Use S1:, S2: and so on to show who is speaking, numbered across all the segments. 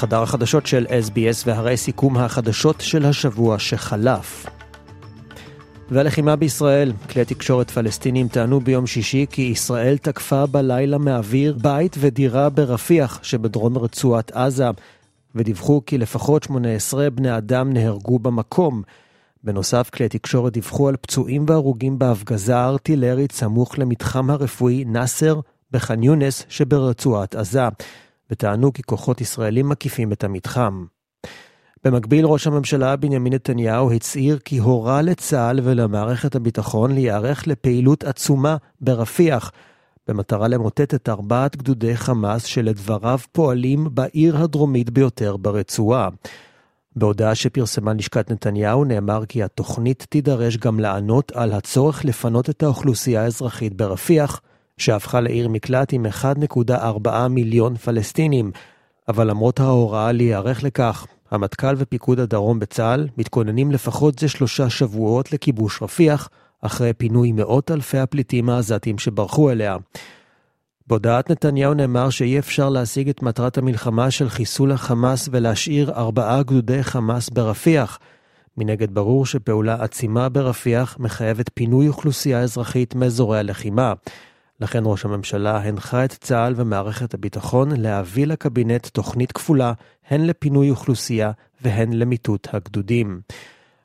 S1: חדר החדשות של SBS והרי סיכום החדשות של השבוע שחלף. והלחימה בישראל, כלי תקשורת פלסטינים טענו ביום שישי כי ישראל תקפה בלילה מהאוויר בית ודירה ברפיח שבדרום רצועת עזה, ודיווחו כי לפחות 18 בני אדם נהרגו במקום. בנוסף, כלי תקשורת דיווחו על פצועים והרוגים בהפגזה הארטילרית סמוך למתחם הרפואי נאסר בח'אן יונס שברצועת עזה. וטענו כי כוחות ישראלים מקיפים את המתחם. במקביל, ראש הממשלה בנימין נתניהו הצהיר כי הורה לצה"ל ולמערכת הביטחון להיערך לפעילות עצומה ברפיח, במטרה למוטט את ארבעת גדודי חמאס שלדבריו פועלים בעיר הדרומית ביותר ברצועה. בהודעה שפרסמה לשכת נתניהו נאמר כי התוכנית תידרש גם לענות על הצורך לפנות את האוכלוסייה האזרחית ברפיח, שהפכה לעיר מקלט עם 1.4 מיליון פלסטינים. אבל למרות ההוראה להיערך לכך, המטכ"ל ופיקוד הדרום בצה"ל מתכוננים לפחות זה שלושה שבועות לכיבוש רפיח, אחרי פינוי מאות אלפי הפליטים העזתים שברחו אליה. בהודעת נתניהו נאמר שאי אפשר להשיג את מטרת המלחמה של חיסול החמאס ולהשאיר ארבעה גדודי חמאס ברפיח. מנגד ברור שפעולה עצימה ברפיח מחייבת פינוי אוכלוסייה אזרחית מאזורי הלחימה. לכן ראש הממשלה הנחה את צה"ל ומערכת הביטחון להביא לקבינט תוכנית כפולה, הן לפינוי אוכלוסייה והן למיטוט הגדודים.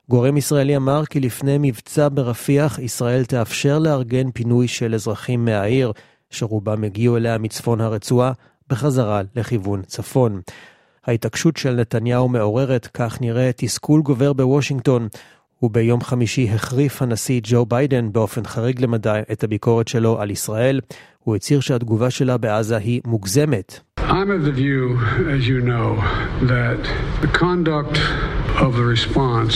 S1: גורם ישראלי אמר כי לפני מבצע ברפיח, ישראל תאפשר לארגן פינוי של אזרחים מהעיר, שרובם הגיעו אליה מצפון הרצועה, בחזרה לכיוון צפון. ההתעקשות של נתניהו מעוררת, כך נראה, תסכול גובר בוושינגטון, וביום חמישי החריף הנשיא ג'ו ביידן באופן חריג למדי את הביקורת שלו על ישראל. הוא הצהיר שהתגובה שלה בעזה היא מוגזמת.
S2: I'm of the view, as you know, that the conduct of the response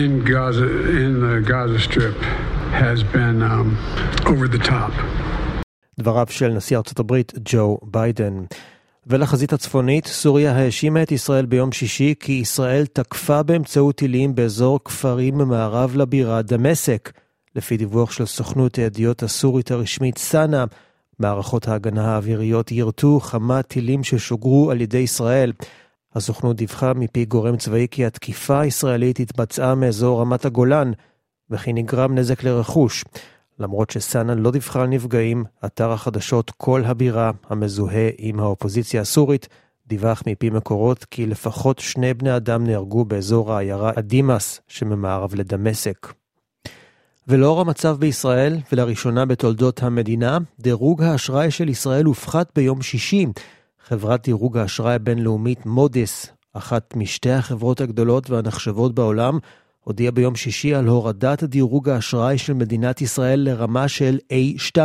S2: in Gaza, in the Gaza Strip, has been um, over the top.
S1: דבריו של נשיא ארצות הברית ג'ו ביידן. ולחזית הצפונית, סוריה האשימה את ישראל ביום שישי כי ישראל תקפה באמצעות טילים באזור כפרים ממערב לבירה דמשק. לפי דיווח של סוכנות הידיעות הסורית הרשמית סאנה, מערכות ההגנה האוויריות יירטו כמה טילים ששוגרו על ידי ישראל. הסוכנות דיווחה מפי גורם צבאי כי התקיפה הישראלית התבצעה מאזור רמת הגולן, וכי נגרם נזק לרכוש. למרות שסאנה לא דיווחה על נפגעים, אתר החדשות כל הבירה, המזוהה עם האופוזיציה הסורית, דיווח מפי מקורות כי לפחות שני בני אדם נהרגו באזור העיירה אדימאס שממערב לדמשק. ולאור המצב בישראל, ולראשונה בתולדות המדינה, דירוג האשראי של ישראל הופחת ביום שישי. חברת דירוג האשראי הבינלאומית מודיס, אחת משתי החברות הגדולות והנחשבות בעולם, הודיע ביום שישי על הורדת דירוג האשראי של מדינת ישראל לרמה של A2.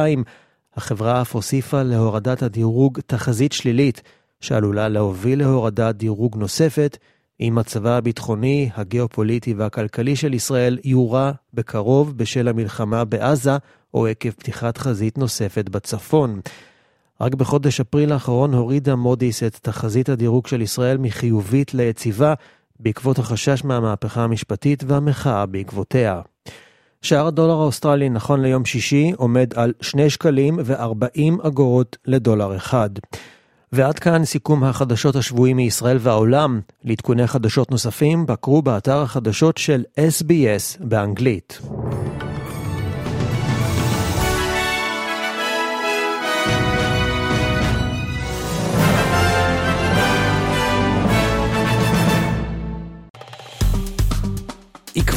S1: החברה אף הוסיפה להורדת הדירוג תחזית שלילית, שעלולה להוביל להורדת דירוג נוספת, אם מצבה הביטחוני, הגיאופוליטי והכלכלי של ישראל יורע בקרוב בשל המלחמה בעזה, או עקב פתיחת חזית נוספת בצפון. רק בחודש אפריל האחרון הורידה מודי'ס את תחזית הדירוג של ישראל מחיובית ליציבה, בעקבות החשש מהמהפכה המשפטית והמחאה בעקבותיה. שער הדולר האוסטרלי נכון ליום שישי עומד על 2 שקלים ו-40 אגורות לדולר אחד. ועד כאן סיכום החדשות השבועי מישראל והעולם. לעדכוני חדשות נוספים, בקרו באתר החדשות של SBS באנגלית.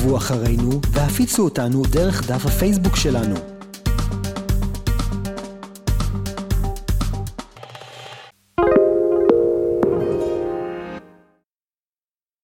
S3: עקבו אחרינו והפיצו אותנו דרך דף הפייסבוק שלנו.